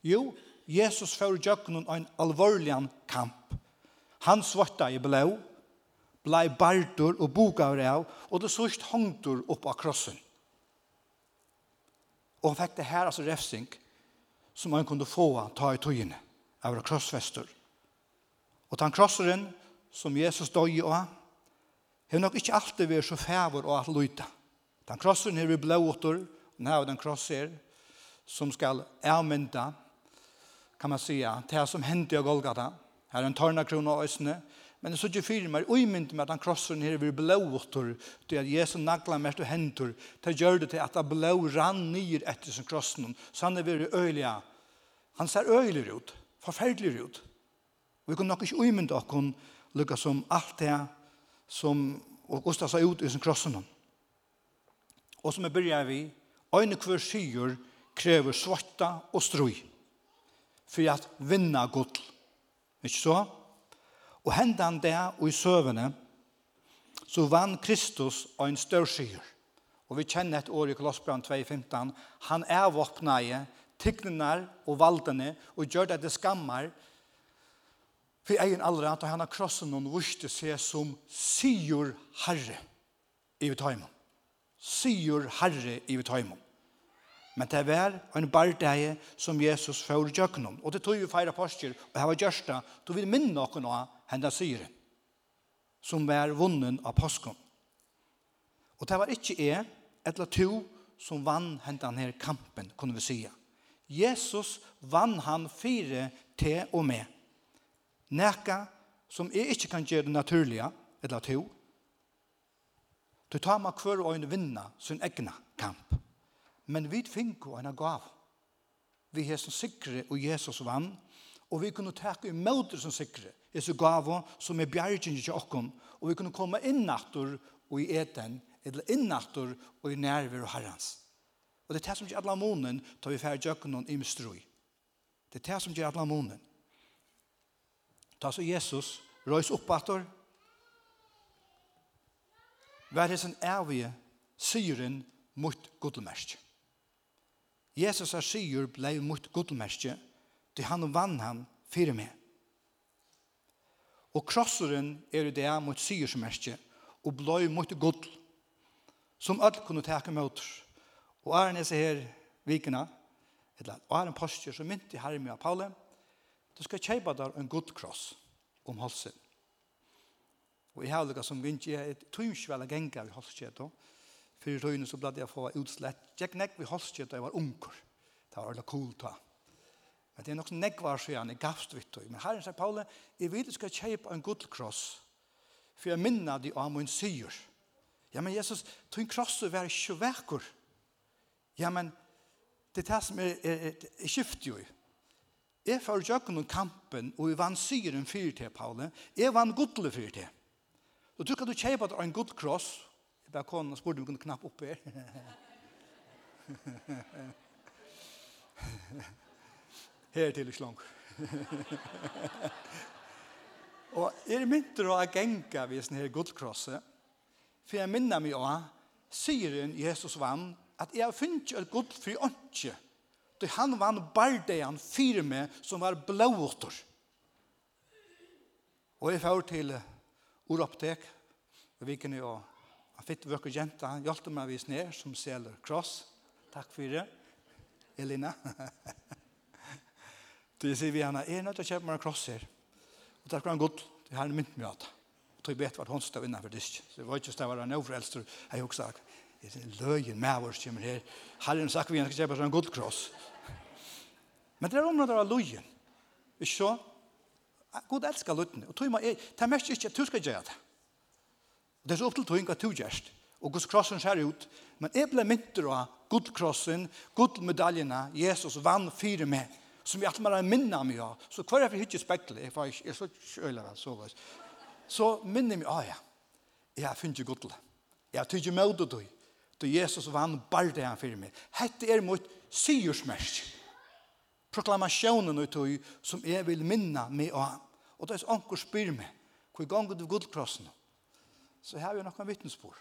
Jo, Jesus får djøkkenen en alvorlig kamp. Han svarta i blå, blei bardur og boka av, og det sørst hongtur opp av krossen. Og han fikk det her, altså refsing, som han kunne få han ta i tøyene, av krossfester. Og den krosseren, som Jesus døg av, har nok ikke alltid vært så fæver og alt løyta. Den krosseren her vi blåter, og den er den krosser, som skal avmynda, kan man säga, det som hände i Golgata. Här er en tørna krona og øsne, Men det sørger fyrir meg, og myndi meg at han krossen her vil blåvåttor, til at Jesus nagla mest og hentur, til gjør det til at han blå rann nyer etter sin krossen, så han er veri øyliga. Han ser øylig ut, forferdelig ut. Og vi kan nok ikke uimynda okkon, lukka som alt det som og Gustav sa ut i sin krossen. Og som vi begynner vi, øyne hver syr krever svarta og strøy, for at vinna godl. Ikke så? Og hendan det og i søvende, så vann Kristus og en størskyer. Og vi kjenner et år i Kolossbrand 2.15. Han er våpneie, tignenar og valdene, og gjør det det skammer, for egen aldri at han har krossen og vurste seg som sigur herre i Vitaimon. Sigur herre i Vitaimon. Men det var en bardeie som Jesus får gjøknom. Og det tog vi feire poster, og her var gjørsta, tog vi minne noen av henda syren, som var vunnen av påsken. Og det var ikke jeg, eller to, som vann hentan her kampen, kunne vi sige. Jesus vann han fire te og med. Neka som jeg ikke kan gjøre det naturlige, eller to. Du tar meg hver og en vinna sin egna kamp. Men vi finner en gav. Vi er som sikre og Jesus vann, og vi kunne takke i møter som sikre. Jesu gavo som er bjergjenge til okken, og vi kunne komme natur og i eten, eller innattor og i nerver og herrens. Og det er det som gjør alle månen, tar vi færre jøkken i imstrui. Det er det som gjør alle månen. Ta så Jesus, røys oppattor, vær hesen evige syren mot godlemersk. Jesus er syr blei mot godlemersk, til han vann han fire med. Og krosseren er det mot syrsmerkje og bløy mot god som alt kunne teke mot. Og er han her vikene, eller, og er en postur som mynt i herre av Paule, du skal kjeipa der en god kross om halsen. Og i helga som gynnt jeg er tøymsvel av genga i halskjeto, fyrir tøyne så blad jeg få utslett. Jeg nek vi halskjeto, jeg var unger. Det var alle cool ta. Men det er nok nekvar så gjerne gavst vitt Men herren sier Paule, jeg vil skal kjøpe en gullkross for jeg minna de av min syr. Ja, men Jesus, tog en krosset var ikke vekker. Ja, men det er det som er, er, er, er skift jo. Jeg får jøkken noen kampen, og jeg vann syren fyr til, Paule. Jeg vann gudle fyr til. Og du kan du kjøpe en gullkross. Jeg bare kom og spurte om jeg kunne knappe opp her. her til ikke og er mynter å genga ved sånne her gullkrosset, for jeg minner meg også, sier hun Jesus vann, at jeg har funnet et gull for åndsje, då han vann bardejan fyre med som var blååter. Og jeg får til Oroptek, og vi kunne jo, han fikk vøkker jenta, han hjelpte meg vis ned som seler kross. Takk for det, Elina. Så jeg sier vi henne, er nødt til å kjøpe meg en kross her. Og der skulle han gått, det har han mynt med at. Og tog bet hvert håndstav innenfor disk. Så det var ikke stavar han overelster. Jeg har også sagt, det er løyen med oss kommer her. Herren sagt vi henne skal kjøpe seg en kross. Men det er området av løyen. Ikke så? God elsker løyene. Og tog meg, det er mest ikke at du skal gjøre det. Det er så opp til tog hva du gjørst. Og Guds krossen ser ut. Men jeg ble mynter av gullkrossen, gullmedaljene, Jesus vann fire med som jeg alltid bare minner meg av. Så hver jeg for hytte spekler, jeg får ikke, så kjøler så var Så minner meg ah ja. Jeg har funnet godt til det. Jeg har tykker med det du. Du Jesus vann bare det han fyrir meg. Hette er mot syrsmersk. Proklamasjonen ut du som jeg vil minne meg av. Og det er anker spyr meg. Hvor gang du gullkrossen? Så har vi noen vittnesbord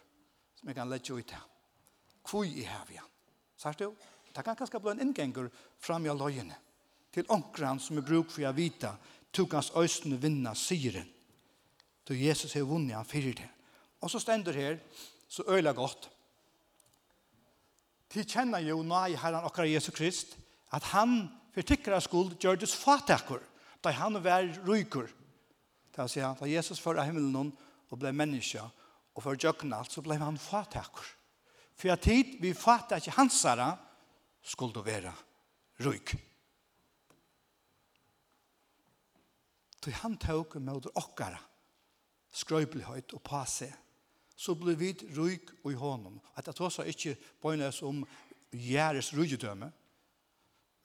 som jeg kan lette ut her. Hvor er vi? Sagt du? Det kan kanskje bli en innganger frem i løgene til onkran som er bruk for å vita, tog hans øyne vinna syren. Så Jesus har vunnet han fyrir det. Og så stender her, så øyla godt. De kjenner jo nå i herren okkar Jesus Krist, at han for tikkere skuld gjør det fatakker, da han var ryker. Det vil si at da Jesus fører himmelen og ble menneske, og for jøknalt, så ble han fatakker. For at tid vi fatter ikke hans herre, skulle være ryker. Til han tåk med okkara skrøybelighet og passe, så ble vi ryk og i hånden. At det også ikke bøynes om gjerres rydgjødømme,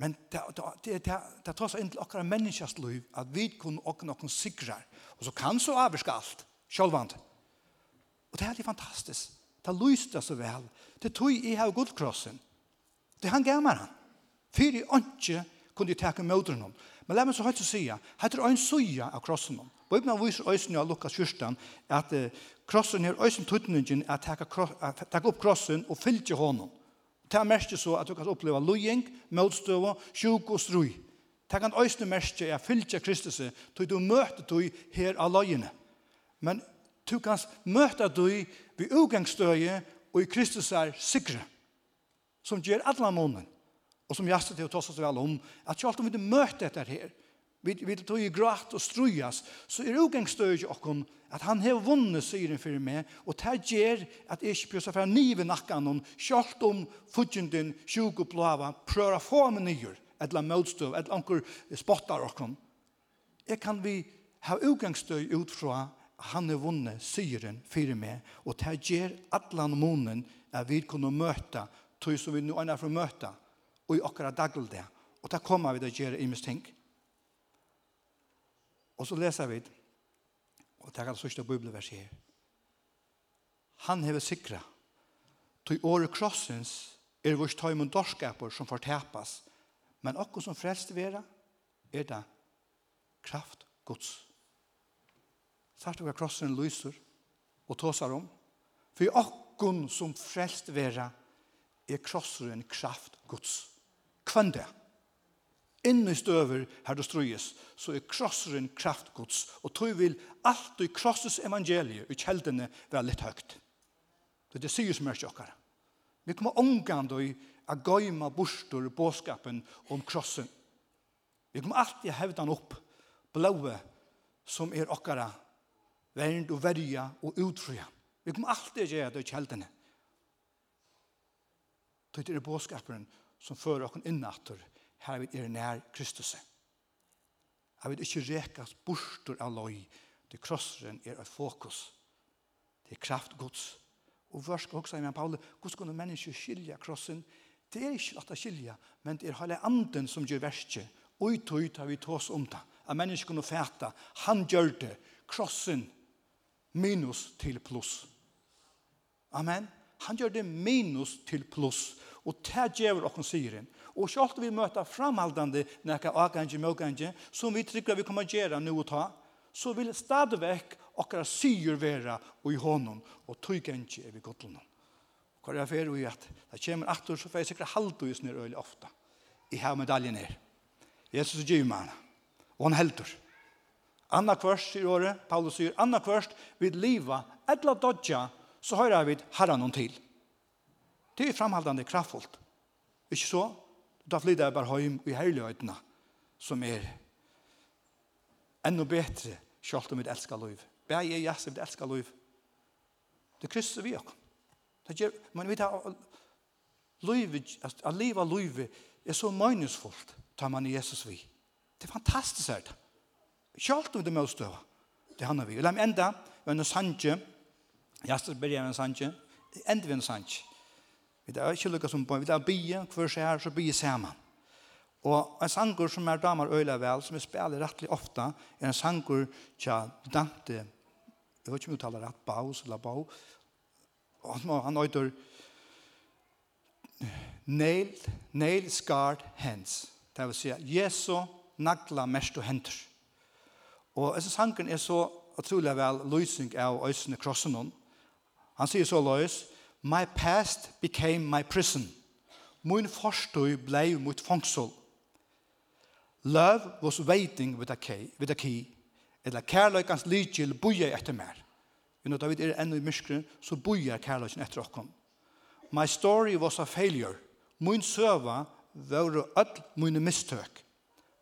men det, det, det, det, det tar seg inn til akkurat menneskers liv, at vi kunne åkne noen sikrar, og så kan så avvarske alt, sjølvand. Og det er litt fantastisk. Det lyste det så vel. Det tog i her godkrossen. Det han gammar han. Fyri åndsje kunne jag ta emot honom. Men la meg så høyt å si, här är en soja av krossen honom. viser visar av Lukas 14 att krossen er ösen tuttningen at ta opp krossen og fylte hånden. Det er mest så at du kan oppleve lojning, motstøve, sjuk og strøy. Det kan øyne mærke at fylte Kristus til du møter du her av løgjene. Men du kan møte du ved utgangsstøye og i Kristus er sikre, som gjør alle måneden og som jastet til å ta oss vel om, at selv om vi møter dette her, vi, vi tog i grat og strujas, så er det utgangsstøy okkon at han har vunnet syren for meg, og det gjør at jeg ikke pjøser fra nive nakkan om, selv om fudgjenden, sjuk og plava, prøver å få meg nyer, et eller motstøv et eller annet spottar okkon. Jeg kan vi ha utgangsstøy ut fra han har vunnet syren for meg, og det gjør atlan månen at vi kunne møte, tog som vi nå er for å møte, og i okkara daglige. Og da kommer vi til å gjøre imens ting. Og så leser vi, og det er det sørste bibelverset her. Han hever sikra, til året krossens er vårt tøymen dorskaper som fortepas, men okko som frelste vera, er det kraft gods. Sart og krossen lyser og tåsar om, for okkon som frelste vera, er krosseren kraft gods kvann det. Inne støver her du strøyes, så er krosseren kraftgods, og tog vil alt i krosses evangeliet i kjeldene være litt høyt. Det er det sier som er sjokkere. Vi kommer omgående i a gøyma bostor båskapen om krossen. Vi kommer alltid hevda han opp, blåe, som er okkara, vernd og verja og utfria. Vi kommer alltid gjøre det i kjeldene. Det er båskapen som fører oss innatter her vi er nær Kristus. Jeg vil ikke rekas borster av loj til krosseren er et fokus til kraft Guds. Og vørsk også, Amen, Paule, hvordan kunne mennesker skilja krossen? Det er ikke at det skilja, men det er hele anden som gjør verset. Og i tog har vi tås om det. At mennesker kunne fæta, han gjør det, krossen minus til pluss. Amen. Han gjør det minus til pluss. Og det gjør okken syren. Og selv vi møter framhaldande nekka avgange, møgange, som vi trykker vi kommer gjøre nu og ta, så vil stadigvæk okkara syr vera og i hånden, og tøygengi er vi godlunnen. Hva er fyrir i at det kommer aktor så får jeg sikkert haldu i snir øyelig ofta. I har medaljen her. Jesus er gymann, og han heldur. Anna kvørst, sier året, Paulus sier, Anna kvørst, vid liva, etla dodja, så høyra vi herra noen til. Det er framhaldande kraftfullt. Ikke så? Da flytter jeg bare hjem i herlighetene, som er enda bedre, selv om vi elsker liv. Bær er jeg som vi elsker liv. Det krysser vi også. Det gjør, men vi tar liv, at livet liv er så meningsfullt, tar man i Jesus vi. Det er fantastisk her. Selv om det må stå. Det handler vi. La meg enda, vi har en sanje, jeg skal begynne en sanje, enda vi en sanje. Vi er ikke lukket som bøn, vi er bie, hver seg her, så bie sammen. Og en sanger som er damer øyla vel, som vi spiller rettelig ofta, er en sanger til Dante, jeg vet ikke om vi taler rett, Baus eller Bau, og han øyder nail, nail scarred hands. Det vil si, Jesu nagla mest og henter. Og disse sangen er så utrolig vel løsning av øysene krossen. Han sier så løs, My past became my prison. Mun forstøy blei mot fangsol. Love was waiting with a key, with a key. Eller kærløykans lykjel boja etter mer. Vi når David er enda i myskren, så boja kærløyken etter okkom. My story was a failure. Mun søva var öll mine mistøk.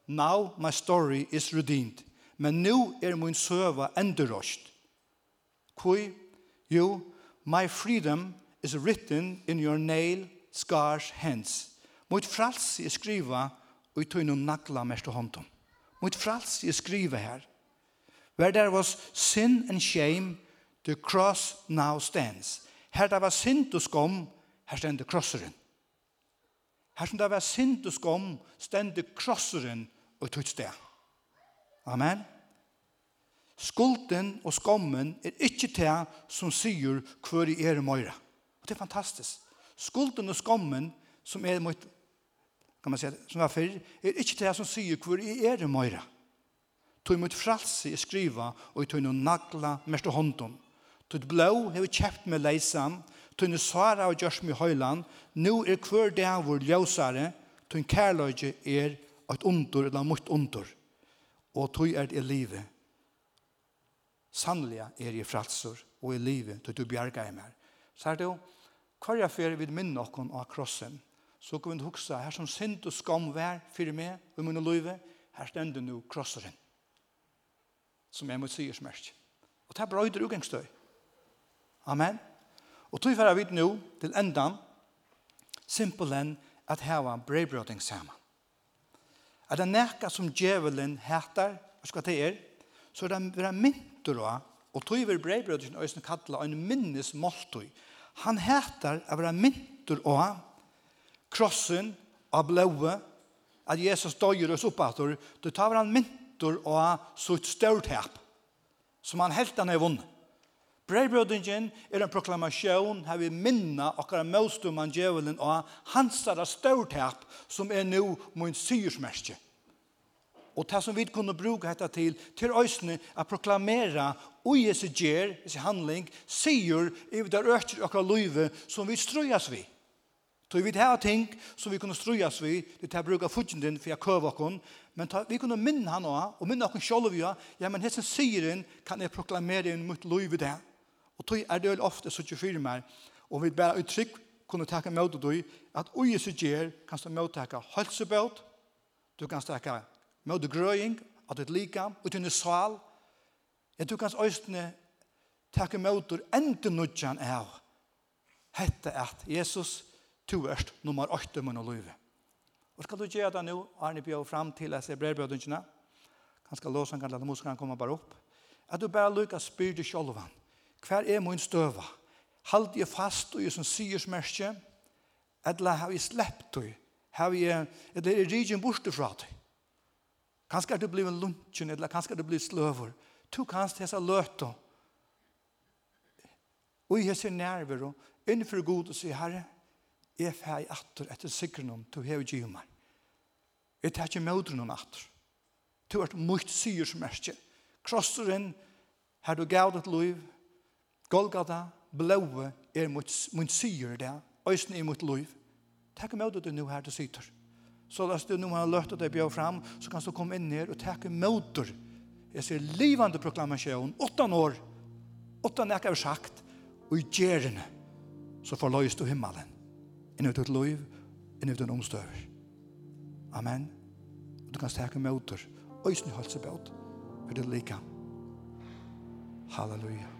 Now my story is redeemed. Men nu er mun søva endurøst. Kui? Jo, my freedom is written in your nail scars hands. Mot frals i skriva og i nakla nagla mest og håndom. Mot frals i skriva her. Where there was sin and shame, the cross now stands. Her der var synd og skom, her stender krosseren. Her som der var synd og skom, stender krosseren og tøyt sted. Amen. Skulden og skommen er ikke det som sier hver i er i morgen. Det er fantastisk. Skulden og skommen som er mot, kan man si, som var fyrr, er ikke det som sier hvor i er det møyre. Tog mot fralse i skriva, og jeg tog noen nagla mest og hånden. Tog blå har jeg kjøpt med leisan, tog noen svara og gjørs med høyland, nå er hver dag vår ljøsare, tog kærløyge er et ondur, eller mot ondur, og tog er det livet. Sannelig er i fralsor, og i livet, tog du bjerga i meg. Så er det jo, Hver jeg fer vid minne okken av krossen, så kan vi huksa, her som synd og skam vær fyrir meg og munne løyve, her stender nu krosseren, som jeg må sier smert. Og det er brøyder ugengstøy. Amen. Og tog fer vid nu til endan, simpelen at heva brevbrøding saman. Er det nekka som djevelen heter, hva skal det er, så er det myntur av, og tog vi brevbrøding, og jeg kalla en minnesmåltøy, Han heter av vera myntur og krossen av blåe, at Jesus døyer oss oppater, du tar vera myntur og sutt størt hepp, som han helt han er vunnet. Breibrødingen er en proklamasjon her vi minna okkar møstum angevelen og hans større størtap som er nu mun syrsmerkje. Og det som vi kunne bruke dette til, til øsne, å proklamere og Jesu gjer, Jesu handling, sier i det økker akkurat løyve som vi strøyes vi. Så vi har ting som vi kunne strøyes vi, det er bruk av fudgenden for jeg køver oss, men vi kunne minne han også, og minne oss selv vi, ja, men hessen sier han, kan jeg proklamere inn mot løyve det. Og tog er det ofte så 24 mer, og vi bare uttrykk kunne takke med du, at og Jesu gjer kan stå møte takke helsebøt, du kan takke med du grøying, at du lika, og du sval, ja, du kanskje østene takke med møter enda nudjan av hette at Jesus to erst nummer 8 munn og løyve. Og skal du gjøre det nå, Arne bjør fram til jeg ser brevbødene, kanskje låsen kan lade musikeren komme bare opp, at du bare lykker spyr deg sjølven. Hver er min støva? Halt jeg fast og jeg som sier smerske, eller har jeg slept deg? Har jeg, eller er rigen borte fra deg? Kanskje er du blir lunchen, eller kanskje er du blir sløver. Du kanst hese løto. Og jeg ser nerver, og innenfor god og sier, Herre, jeg fer i atter etter sikkernom, du hever ikke meg. Jeg tar ikke møter noen atter. Du er mye syr som er ikke. Krosser inn, her du gav ditt liv, Golgata, blåe, er mot syr det, øyne er mot liv. Takk møter du nå her du sitter. Så løs du, når han løftet deg bjør fram, så kan du komme inn her og takke møter. Jeg ser livande proklamasjon, åttan år, åttan jeg har sagt, og i gjerne, så forløys du himmelen. Inn i ditt liv, inn i en omstøver. Amen. Du kan takke møter, og i sin halsebøt, for det lika. Halleluja.